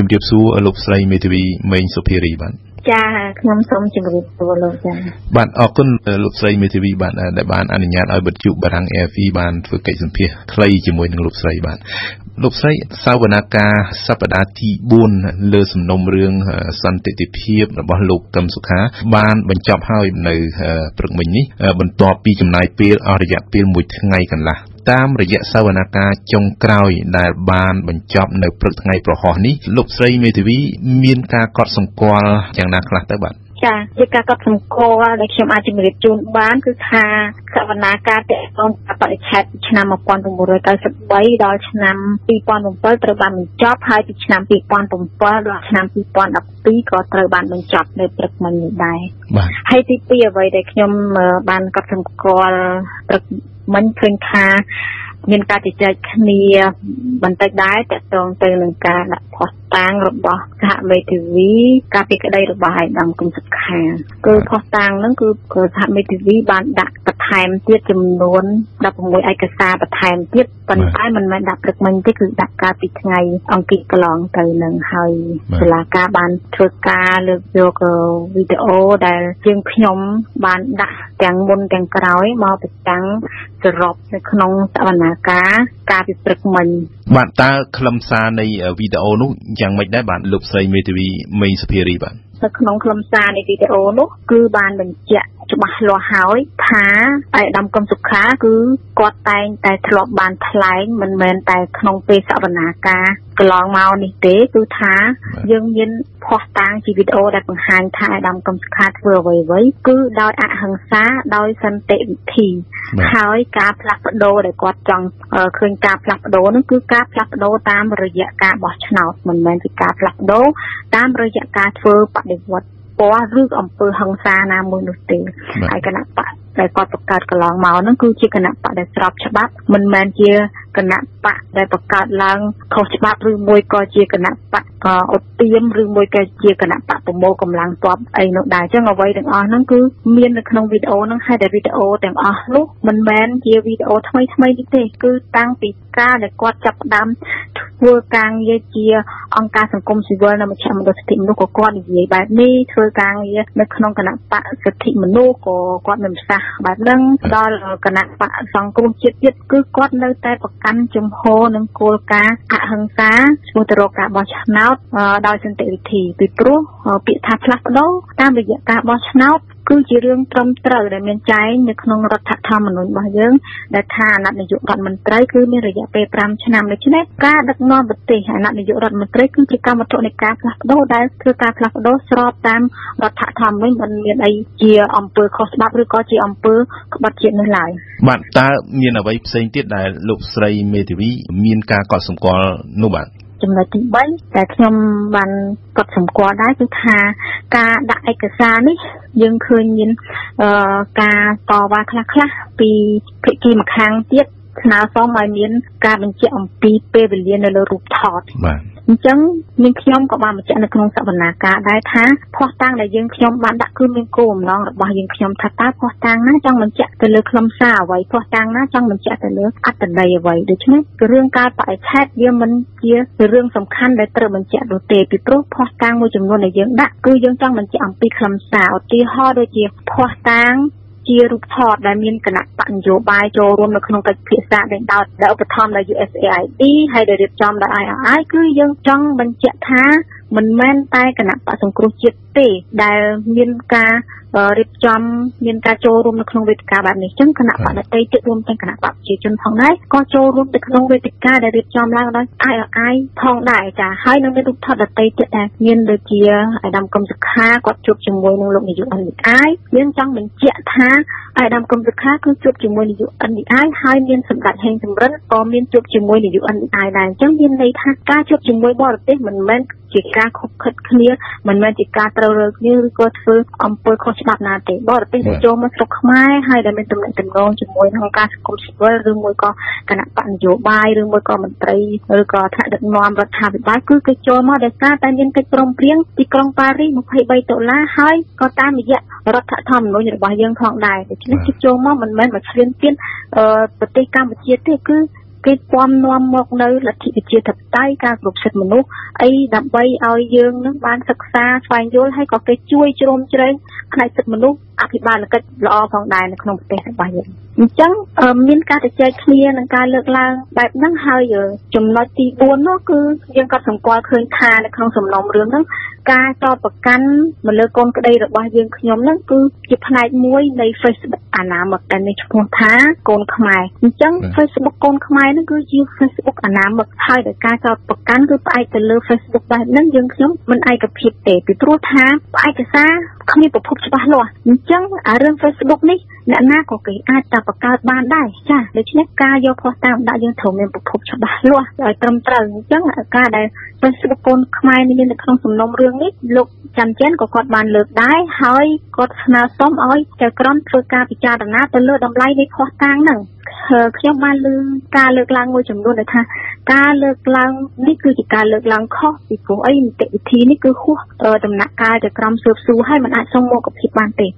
ជំរាបសួរលោកស្រីមេធាវីមេងសុភារីបាទចាខ្ញុំសូមជម្រាបសួរលោកចាបាទអរគុណលោកស្រីមេធាវីបាទដែលបានអនុញ្ញាតឲ្យវិទ្យុបារាំង AFP បានធ្វើកិច្ចសម្ភាសខ្លីជាមួយនឹងលោកស្រីបាទលោកស្រីសាវនាការសប្តាហ៍ទី4លើសំណុំរឿងសន្តិភាពរបស់លោកកឹមសុខា បានបញ្ចប់ហើយនៅព្រឹកមិញនេះបន្ទាប់ពីចំណាយពេលអស់រយៈពេល1ថ្ងៃកន្លះតាមរយៈសវនកម្មចុងក្រោយដែលបានបញ្ចប់នៅព្រឹកថ្ងៃប្រហោះនេះលោកស្រីមេធាវីមានការកត់សម្គាល់យ៉ាងណាខ្លះទៅបាទ ចាជាការកត់សម្គាល់ដែលខ្ញុំអាចជម្រាបជូនបាន គឺថាសវនាការតេតងបរិឆេទឆ្នាំ1993ដល់ឆ្នាំ2007ត្រូវបានបញ្ចប់ហើយពីឆ្នាំ2007ដល់ឆ្នាំ2012ក៏ត្រូវបានបញ្ចប់នៅព្រឹកមិញនេះដែរបាទហើយទី2អ្វីដែលខ្ញុំបានកត់សម្គាល់ព្រឹកមិញឃើញថា មានការជជែកគ្នាបន្តិចដែរតកតងទៅនឹងការដាក់ផុសតាងរបស់សហមេធាវីការពីក្តីរបស់ឯកឧត្តមគុំសុខាគឺផុសតាងហ្នឹងគឺសហមេធាវីបានដាក់បន្ថែមទៀតចំនួន16ឯកសារបន្ថែមទៀតប៉ុន្តែមិនមែនដាក់ព្រឹកមិញទេគឺដាក់កាលពីថ្ងៃអង្គារកន្លងទៅនឹងហើយសាលាការបានធ្វើការលើកយកវីដេអូដែលជាងខ្ញុំបានដាក់ទាំងមុនទាំងក្រោយមកប្រចាំងសរុបនៅក្នុងសវនាការការពិព្រឹកមិញបាទតើខ្លឹមសារនៃវីដេអូនោះយ៉ាងម៉េចដែរបាទលោកស្រីមេធាវីមេងសុភារីបាទនៅក្នុងខ្លឹមសារនៃវីដេអូនោះគឺបានបញ្ជាក់ ច្បាស់លាស់ហើយថាឯកឧត្តមកឹមសុខាគឺគាត់តែងតែធ្លាប់បានថ្លែងមិនមែនតែក្នុងពេលសវនាការកន្លងមកនេះទេគឺថាយើងមានផុសតាងជាវីដេអូដែលបង្ហាញថាអាដាមកំសខាធ្វើអ្វីៗគឺដោយអហិង្សាដោយសន្តិវិធីហើយការផ្លាស់ប្ដូរដែលគាត់ចង់ឃើញការផ្លាស់ប្ដូរនោះគឺការផ្លាស់ប្ដូរតាមរយៈការបោះឆ្នោតមិនមែនជាការផ្លាស់ប្ដូរតាមរយៈការធ្វើបដិវត្ត ពណ៌ឬអំពើហិង្សាណាមួយនោះទេហើយគណៈបកដែលគាត់បង្កើតកន្លងមកហ្នឹងគឺជាគណៈបកដែលស្របច្បាប់មិនមែនជាគណៈបកដែលបង្កើតឡើងខុសច្បាប់ឬមួយក៏ជាគណៈបកអត់ទៀមឬមួយក៏ជាគណៈបកប្រមូលកម្លាំងទ័ពអីនោះដែរអញ្ចឹងអ្វីទាំងអស់ហ្នឹងគឺមាននៅក្នុងវីដេអូហ្នឹងហើយតែវីដេអូទាំងអស់នោះមិនមែនជាវីដេអូថ្មីថ្មីនេះទេគឺតាំងពីការដែលគាត់ចាប់ផ្ដើមធ្វើការងារជា អង្គការសង្គមស៊ីវិលនៅមជ្ឈមណ្ឌលសិទ្ធិមនុស្សក៏គាត់និយាយបែបនេះធ្វើការងារនៅក្នុងគណៈបកសិទ្ធិមនុស្សក៏គាត់មានប្រសាសន៍បែបហ្នឹងដល់គណៈបកសង្គ្រោះជាតិទៀតគឺគាត់នៅតែប្រកាន់ជំហរនិងគោលការណ៍អហិង្សាឈ្មោះទៅរកការបោះឆ្នោតដោយសន្តិវិធីពីព្រោះពាក្យថាផ្លាស់ប្ដូរតាមរយៈការបោះឆ្នោត គឺជារឿងត្រឹមត្រូវដែលមានចែងនៅក្នុងរដ្ឋធម្មនុញ្ញរបស់យើងដែលថាអាណត្តិនាយករដ្ឋមន្ត្រីគឺមានរយៈពេល5ឆ្នាំដូច្នេះការដឹកនាំប្រទេសអាណត្តិនាយករដ្ឋមន្ត្រីគឺជាកម្មវត្ថុនៃការផ្លាស់ប្ដូរដែលធ្វើការផ្លាស់ប្ដូរស្របតាមរដ្ឋធម្មនុញ្ញមិនមានអីជាអង្គើខុសច្បាប់ឬក៏ជាអង្គើក្បត់ជាតិនោះឡើយបាទតើមានអ្វីផ្សេងទៀតដែលលោកស្រីមេធាវីមានការកត់សម្គាល់នោះបាទ ចំណុចទី3ដែលខ្ញុំបានកត់សម្គាល់ដែរគឺថាការដាក់ឯកសារនេះយើងឃើញមានអឺការតវ៉ាខ្លះខ្លះពីភាគីម្ខាងទៀតស្នើសុំឲ្យមានការបញ្ជាក់អំពីពេលវេលានៅលើរូបថតបាទ អញ្ចឹងនាងខ្ញុំក៏បានបញ្ជាក់នៅក្នុងសវនាការដែរថាភ័ស្តុតាងដែលយើងខ្ញុំបានដាក់គឺមានគោលបំណងរបស់យើងខ្ញុំថាតើភ័ស្តុតាងណាចង់បញ្ជាក់ទៅលើខ្លឹមសារអ្វីភ័ស្តុតាងណាចង់បញ្ជាក់ទៅលើអត្ថន័យអ្វីដូច្នេះរឿងការបរិច្ឆេទវាមិនជារឿងសំខាន់ដែលត្រូវបញ្ជាក់នោះទេពីព្រោះភ័ស្តុតាងមួយចំនួនដែលយើងដាក់គឺយើងចង់បញ្ជាក់អំពីខ្លឹមសារឧទាហរណ៍ដូចជាភ័ស្តុតាង ជារូបថតដែលមានគណៈបកនយោបាយចូលរួមនៅក្នុងកិច្ចពិភាក្សាដែលដោតដែលឧបត្ថម្ភដោយ USAID ហើយដែលរៀបចំដោយ IRI គឺយើងចង់បញ្ជាក់ថាមិនមែនតែគណៈបកសង្គ្រោះជាតិទេដែលមានការរៀបចំមានការចូលរួមនៅក្នុងវេទិកាបែបនេះចឹងគណៈបកដតីទៀតរួមទាំងគណៈបកប្រជាជនផងដែរក៏ចូលរួមទៅក្នុងវេទិកាដែលរៀបចំឡើងដោយ IRI ផងដែរចាហើយនឹងមានរូបថតដតីទៀតដែរមានដូចជាអាដាមកំសុខាគាត់ជួបជាមួយនឹងលោកនាយក NDI មានចង់បញ្ជាក់ថាអាដាមកំសុខាគឺជួបជាមួយនាយក NDI ហើយមានសម្ដេចហេងសំរិនក៏មានជួបជាមួយនាយក NDI ដែរអញ្ចឹងមានន័យថាការជួបជាមួយបរទេសមិនមែនជាការខុបខិតគ្នាមិនមែនជាការត្រូវរើគ្នាឬក៏ធ្វើអំពើខុសច្បាប់ណាទេបរទេសចូលមកស្រុកខ្មែរហើយដែលមានទំនាក់ទំនងជាមួយនឹងការសង្គមស៊ីវិលឬមួយក៏គណៈបកនយោបាយឬមួយក៏មន្ត្រីឬក៏ថ្នាក់ដឹកនាំរដ្ឋាភិបាលគឺគេចូលមកដោយសារតែមានកិច្ចព្រមព្រៀងទីក្រុងប៉ារីស23ដុល្លារហើយក៏តាមរយៈរដ្ឋធម្មនុញ្ញរបស់យើងផងដែរដូច្នេះគេចូលមកមិនមែនមកឈ្លានពានប្រទេសកម្ពុជាទេគឺ គេពំនាំមកនៅលទ្ធិប្រជាធិបតេយ្យការគ្រប់សិទ្ធិមនុស្សអីដើម្បីឲ្យយើងនឹងបានសិក្សាស្វែងយល់ហើយក៏គេជួយជ្រោមជ្រែងផ្នែកសិទ្ធិមនុស្សអភិបាលកិច្ចល្អផងដែរនៅក្នុងប្រទេសរបស់យើង អញ្ចឹងមានការទៅចែកគ្នានឹងការលើកឡើងបែបហ្នឹងហើយចំណុចទី4នោះគឺយើងក៏សម្គាល់ឃើញថានៅក្នុងសំណុំរឿងហ្នឹងការចោទប្រកាន់មកលើកូនក្តីរបស់យើងខ្ញុំហ្នឹងគឺជាផ្នែកមួយនៃ Facebook អាណាមឹកដែលមានឈ្មោះថាកូនខ្មែរអញ្ចឹង Facebook កូនខ្មែរហ្នឹងគឺជា Facebook អាណាមឹកហើយដោយការចោទប្រកាន់គឺផ្អែកទៅលើ Facebook បែបហ្នឹងយើងខ្ញុំមិនឯកភាពទេពីព្រោះថាផ្អែកសារគ្មានប្រភពច្បាស់លាស់អញ្ចឹងអារឿង Facebook នេះអ្នកណាក៏គេអាចតែបង្កើតបានដែរចាដូច្នេះការយកខុសតាមដាក់យើងត្រូវមានប្រភពច្បាស់លាស់ឲ្យត្រឹមត្រូវអញ្ចឹងការដែល Facebook កូនខ្មែរនេះមាននៅក្នុងសំណុំរឿងនេះលោកច័ន្ទច័ន្ទក៏គាត់បានលើកដែរហើយគាត់ស្នើសុំឲ្យចៅក្រមធ្វើការពិចារណាទៅលើតម្លៃនៃខុសតាងហ្នឹងខ្ញុំបានលើការលើកឡើងមួយចំនួនដែលថាការលើកឡើងនេះគឺជាការលើកឡើងខុសពីព្រោះអីនីតិវិធីនេះគឺហួសដំណាក់កាលចក្រមស៊ើបសួរហើយมันអាចសុំមកភាពបានទេ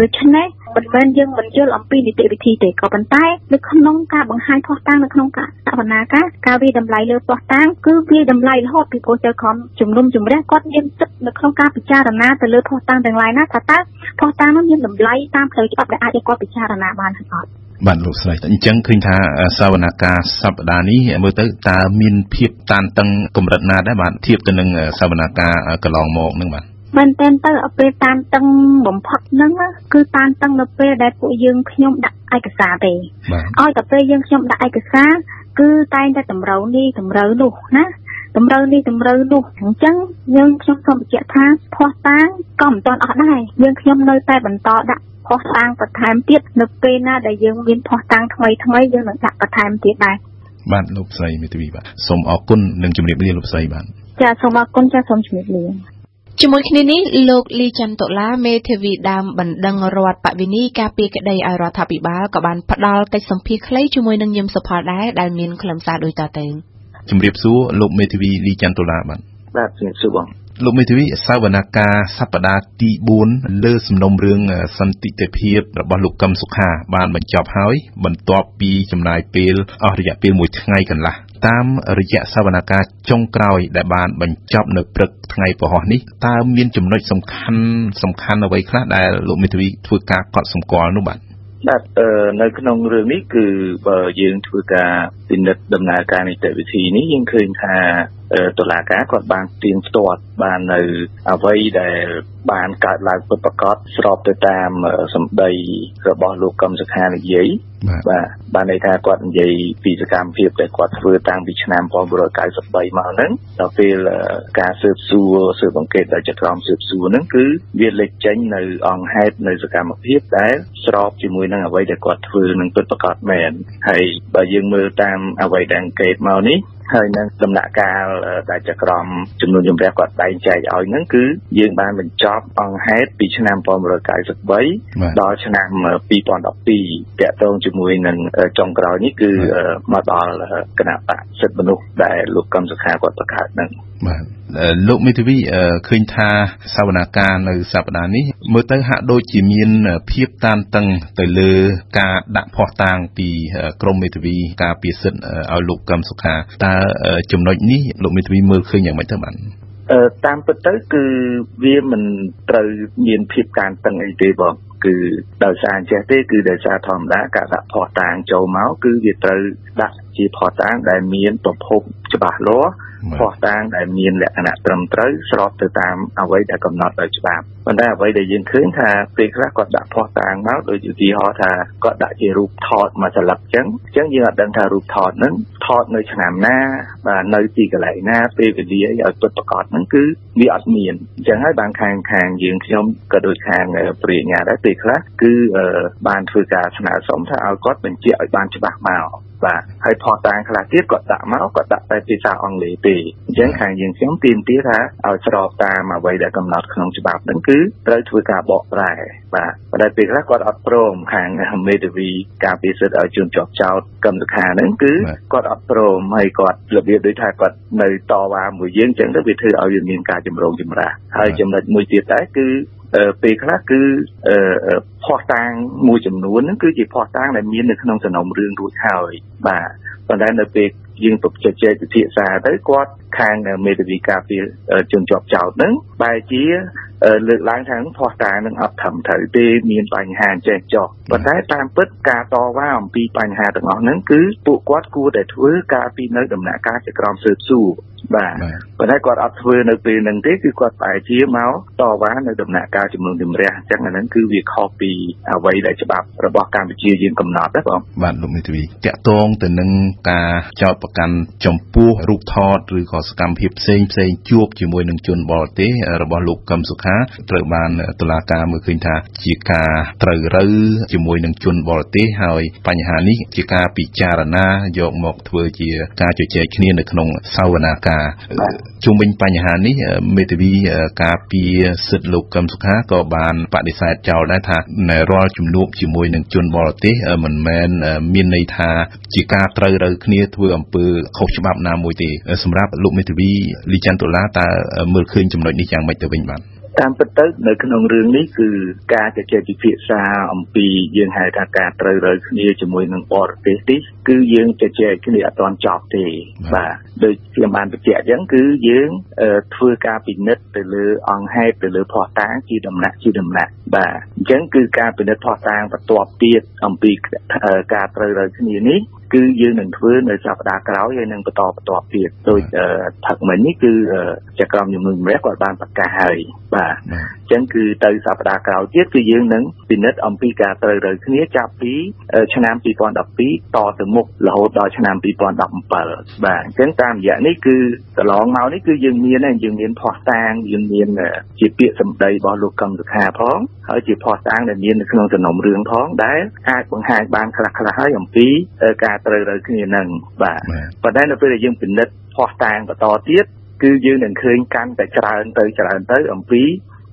ដូច្នេះ មិនមែនយើងមិនយល់អំពីនីតិវិធីទេក៏ប៉ុន្តែនៅក្នុងការបង្ហាញផុសតាងនៅក្នុងការសវនាការការវិតម្លៃលើផុសតាងគឺវាតម្លៃរហូតពីព្រោះចៅក្រមជំនុំជម្រះគាត់មានទឹកនៅក្នុងការពិចារណាទៅលើផុសតាងទាំងឡាយណាថាតើផុសតាងនោះមានតម្លៃតាមផ្លូវច្បាប់ដែលអាចឲ្យគាត់ពិចារណាបានឬអត់បាទលោកស្រីអញ្ចឹងឃើញថាសវនកម្មសប្តាហ៍នេះមើលទៅតើមានភាពតានតឹងកម្រិតណាដែរបាទធៀបទៅនឹងសវនកម្មកន្លងមកនឹងបាទ មែនទែនទៅពេលតានតឹងបំផុតហ្នឹងគឺតានតឹងនៅពេលដែលពួកយើងខ្ញុំដាក់ឯកសារទេឲ្យតែពេលយើងខ្ញុំដាក់ឯកសារគឺតែងតែតម្រូវនេះតម្រូវនោះណាតម្រូវនេះតម្រូវនោះអញ្ចឹងយើងខ្ញុំសូមបញ្ជាក់ថាភ័ស្តុតាងក៏មិនទាន់អស់ដែរយើងខ្ញុំនៅតែបន្តដាក់ភ័ស្តុតាងបន្ថែមទៀតនៅពេលណាដែលយើងមានភ័ស្តុតាងថ្មីថ្មីយើងនឹងដាក់បន្ថែមទៀតដែរបាទលោកស្រីមេធាវីបាទសូមអរគុណនិងជម្រាបលាលោកស្រីបាទចាសូមអរគុណចាសូមជម្រាបលា ជាមួយគ្នានេះលោកលីចន្ទតុលាមេធាវីដើមបណ្ដឹងរដ្ឋបវិនីការពីក្តីឲ្យរដ្ឋាភិបាលក៏បានផ្ដល់កិច្ចសម្ភារខ្លីជាមួយនឹងញឹមសុផលដែរដែលមានខ្លឹមសារដូចតទៅជម្រាបសួរលោកមេធាវីលីចន្ទតុលាបាទបាទជម្រាបសួរបងលោកមេធាវីសវនកម្មសប្តាហ៍ទី4លើសំណុំរឿងសន្តិភាពរបស់លោកកឹមសុខាបានបញ្ចប់ហើយបន្ទាប់ពីចំណាយពេលអស់រយៈពេល1ថ្ងៃកន្លះ តាមរយៈសវនកម្មចុងក្រោយដែលបានបញ្ចប់នៅព្រឹកថ្ងៃពហុនេះតើមានចំណុចសំខាន់សំខាន់អ្វីខ្លះដែលលោកមេធាវីធ្វើការកត់សម្គាល់នោះបាទបាទនៅក្នុងរឿងនេះគឺបើយើងធ្វើការពិនិត្យដំណើរការនីតិវិធីនេះយើងឃើញថាតុលាការគាត់បានទៀងផ្ទាត់បាននៅអ្វីដែលបានកើតឡើងពិតប្រាកដស្របទៅតាមសម្ដីរបស់លោកកឹមសុខានិយាយ បាទបានន័យថាគាត់និយាយពីសកម្មភាពដែលគាត់ធ្វើតាំងពីឆ្នាំ1993មកហ្នឹងដល់ពេលការស៊ើបសួរស៊ើបអង្កេតដោយចក្រមស៊ើបសួរហ្នឹងគឺវាលេចចេញនៅអង្គហេតុនៅសកម្មភាពដែលស្របជាមួយនឹងអ្វីដែលគាត់ធ្វើនឹងពិតប្រាកដមែនហើយបើយើងមើលតាមអ្វីដែលអង្កេតមកនេះ ហើយនឹងដំណាក់កាលដែលចក្រមចំនួនជំរះគាត់បែងចែកឲ្យហ្នឹងគឺយើងបានបញ្ចប់អង្គហេតុពីឆ្នាំ1993ដល់ឆ្នាំ2012តាក់ទងជាមួយនឹងចុងក្រោយនេះគឺមកដល់គណៈបកសិទ្ធិមនុស្សដែលលោកកឹមសុខាគាត់បង្កើតហ្នឹង បាទលោកមេធាវីឃើញថាសវនាការនៅសប្តាហ៍នេះមើលទៅហាក់ដូចជាមានភាពតានតឹងទៅលើការដាក់ភ័ស្តុតាងពីក្រមមេធាវីការពារសិទ្ធិឲ្យលោកកឹមសុខាតើចំណុចនេះលោកមេធាវីមើលឃើញយ៉ាងម៉េចទៅបាទអឺតាមពិតទៅគឺវាមិនត្រូវមានភាពតានតឹងអីទេបងគឺដោយសារអញ្ចេះទេគឺដោយសារធម្មតាការដាក់ភ័ស្តុតាងចូលមកគឺវាត្រូវដាក់ ជាភ័ស្តុតាងដែលមានប្រភពច្បាស់លាស់ភ័ស្តុតាងដែលមានលក្ខណៈត្រឹមត្រូវស្របទៅតាមអ្វីដែលកំណត់ដោយច្បាប់ប៉ុន្តែអ្វីដែលយើងឃើញថាពេលខ្លះគាត់ដាក់ភ័ស្តុតាងមកដូចឧទាហរណ៍ថាគាត់ដាក់ជារូបថតមួយស្លឹកអញ្ចឹងអញ្ចឹងយើងអត់ដឹងថារូបថតហ្នឹងថតនៅឆ្នាំណាបាទនៅទីកន្លែងណាពេលវេលាឲ្យពិតប្រាកដហ្នឹងគឺវាអត់មានអញ្ចឹងហើយបានខាងខាងយើងខ្ញុំក៏ដូចខាងព្រាញ្ញាដែរពេលខ្លះគឺបានធ្វើការស្នើសុំថាឲ្យគាត់បញ្ជាក់ឲ្យបានច្បាស់មកបាទហើយផតាងខ្លះទៀតគាត់ដាក់មកគាត់ដាក់តែភាសាអង់គ្លេសទេអញ្ចឹងខាងយើងខ្ញុំទាមទារថាឲ្យស្របតាមអ្វីដែលកំណត់ក្នុងច្បាប់ហ្នឹងគឺត្រូវធ្វើការបកប្រែបាទប៉ុន្តែពេលខ្លះគាត់អត់ព្រមខាងមេធាវីការពិសិដ្ឋឲ្យជូនជាប់ចោតកម្មសខាហ្នឹងគឺគាត់អត់ព្រមហើយគាត់របៀបដូចថាគាត់នៅតវ៉ាមួយយើងអញ្ចឹងទៅវាធ្វើឲ្យវាមានការចម្រូងចម្រាសហើយចំណុចមួយទៀតដែរគឺ ពេលខ្លះគឺភ័ស្តុតាងមួយចំនួនហ្នឹងគឺជាភ័ស្តុតាងដែលមាននៅក្នុងសំណុំរឿងរួចហើយបាទប៉ុន្តែនៅពេលយើងទៅជជែកពិភាក្សាទៅគាត់ខាងមេធាវីការពារជនជាប់ចោតហ្នឹងបែរជាលើកឡើងថាផោះតានឹងអត់ត្រឹមត្រូវទេមានបញ្ហាចេះចោះប៉ុន្តែតាមពិតការតវ៉ាអំពីបញ្ហាទាំងអស់ហ្នឹងគឺពួកគាត់គួរតែធ្វើការពីនៅដំណាក់កាលជាក្រមស៊ើបសួរបាទប៉ុន្តែគាត់អត់ធ្វើនៅពេលហ្នឹងទេគឺគាត់បែរជាមកតវ៉ានៅដំណាក់កាលជំនុំជម្រះអញ្ចឹងអាហ្នឹងគឺវាខុសពីអ្វីដែលច្បាប់របស់កម្ពុជាយើងកំណត់ណាបងបាទលោកមេធាវីតកតងទៅនឹងការចោទប្រកាន់ចំពោះរូបថតឬក៏សកម្មភាពផ្សេងផ្សេងជួបជាមួយនឹងជនបរទេសរបស់លោកកឹមសុខាត្រូវបានតុលាការមើលឃើញថាជាការត្រូវរើជាមួយនឹងជនបរទេសហើយបញ្ហានេះជាការពិចារណាយកមកធ្វើជាការជជែកគ្នានៅក្នុងសវនាការជុំវិញបញ្ហានេះមេធាវីការពីសិទ្ធិលោកកឹមសុខាក៏បានបដិសេធចោលដែរថានៅរាល់ជំនួបជាមួយនឹងជនបរទេសមិនមែនមានន័យថាជាការត្រូវរើគ្នាធ្វើអំពើខុសច្បាប់ណាមួយទេសម្រាប់លោកមេធាវីលីច័ន្ទតុលាតើមើលឃើញចំណុចនេះយ៉ាងម៉េចទៅវិញបាទ តាមពិតទៅនៅក្នុងរឿងនេះគឺការជជែកពិភាក្សាអំពីយើងហៅថាការត្រូវរើគ្នាជាមួយនឹងបរទេសនេះគឺយើងជជែកគ្នាអត់ទាន់ចប់ទេបាទដូចខ្ញុំបានបញ្ជាក់អញ្ចឹងគឺយើងធ្វើការពិនិត្យទៅលើអង្គហេតុទៅលើភ័ស្តុតាងជាដំណាក់ជាដំណាក់បាទអញ្ចឹងគឺការពិនិត្យភ័ស្តុតាងបន្ទាប់ទៀតអំពីការត្រូវរើគ្នានេះគឺយើងនឹងធ្វើនៅសប្តាហ៍ក្រោយហើយនឹងបន្តបន្តទៀតដូចផឹកមិញនេះគឺចក្រមជំនុំជម្រះគាត់បានប្រកាសហើយបាទអញ្ចឹងគឺទៅសប្តាហ៍ក្រោយទៀតគឺយើងនឹងពិនិត្យអំពីការត្រូវរើគ្នាចាប់ពីឆ្នាំ2012តទៅមុខរហូតដល់ឆ្នាំ2017បាទអញ្ចឹងតាមរយៈនេះគឺកន្លងមកនេះគឺយើងមានយើងមានផោះតាងយើងមានជាពាក្យសម្ដីរបស់លោកកឹមសុខាផងហើយជាផោះតាងដែលមាននៅក្នុងសំណុំរឿងផងដែលអាចបង្ហាញបានខ្លះៗហើយអំពីការត្រូវរើគ្នានឹងបាទប៉ុន្តែនៅពេលដែលយើងពិនិត្យផោះតាងបន្តទៀតគឺយើងនឹងឃើញកាន់តែច្រើនទៅច្រើនទៅអំពី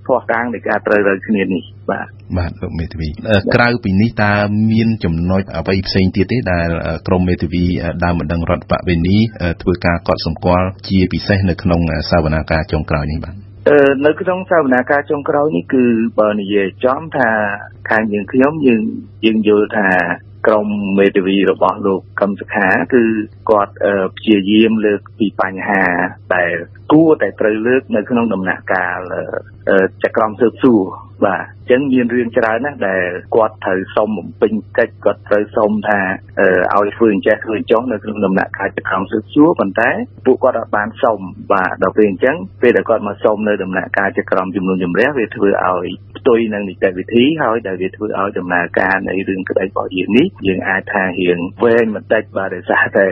ភ័ស្តុតាងនៃការត្រូវរើគ្នានេះបាទបាទលោកមេធាវីក្រៅពីនេះតើមានចំណុចអ្វីផ្សេងទៀតទេដែលក្រមមេធាវីដើមបណ្ដឹងរដ្ឋបវេនីធ្វើការកត់សម្គាល់ជាពិសេសនៅក្នុងសវនាការចុងក្រោយនេះបាទនៅក្នុងសវនាការចុងក្រោយនេះគឺបើនិយាយចំថាខាងយើងខ្ញុំយើងយើងយល់ថា ក្រមមេធាវីរបស់លោកកឹមសុខាគឺគាត់ព្យាយាមលើកពីបញ្ហាដែលគួរតែត្រូវលើកនៅក្នុងដំណាក់កាលចក្រមស៊ើបសួរបាទអញ្ចឹងមានរឿងច្រើនណាស់ដែលគាត់ត្រូវសុំបំពេញកិច្ចគាត់ត្រូវសុំថាឲ្យធ្វើអញ្ចេះធ្វើចុះនៅក្នុងដំណាក់កាលចក្រមស៊ើបសួរប៉ុន្តែពួកគាត់អត់បានសុំបាទដល់ពេលអញ្ចឹងពេលដែលគាត់មកសុំនៅដំណាក់កាលចក្រមជំនុំជម្រះវាធ្វើឲ្យផ្ទុយនឹងនីតិវិធីហើយដែលវាធ្វើឲ្យដំណើរការនៃរឿងក្តីរបស់យើងនេះយើងអាចថារៀងវែងបន្តិចបាទដោយសារតែ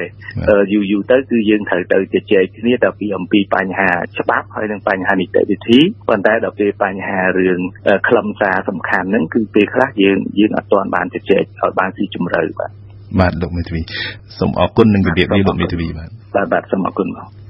យូរយូរទៅគឺយើងត្រូវទៅជជែកគ្នាតែពីអំពីបញ្ហាច្បាប់ហើយនិងបញ្ហានីតិវិធីប៉ុន្តែដល់ពេលបញ្ហារឿងខ្លឹមសារសំខាន់ហ្នឹងគឺពេលខ្លះយើងយើងអត់ទាន់បានជជែកឲ្យបានស៊ីជម្រៅបាទបាទលោកមេធាវីសូមអរគុណនឹងរបៀបនេះលោកមេធាវីបាទបាទបាទសូមអរគុណបង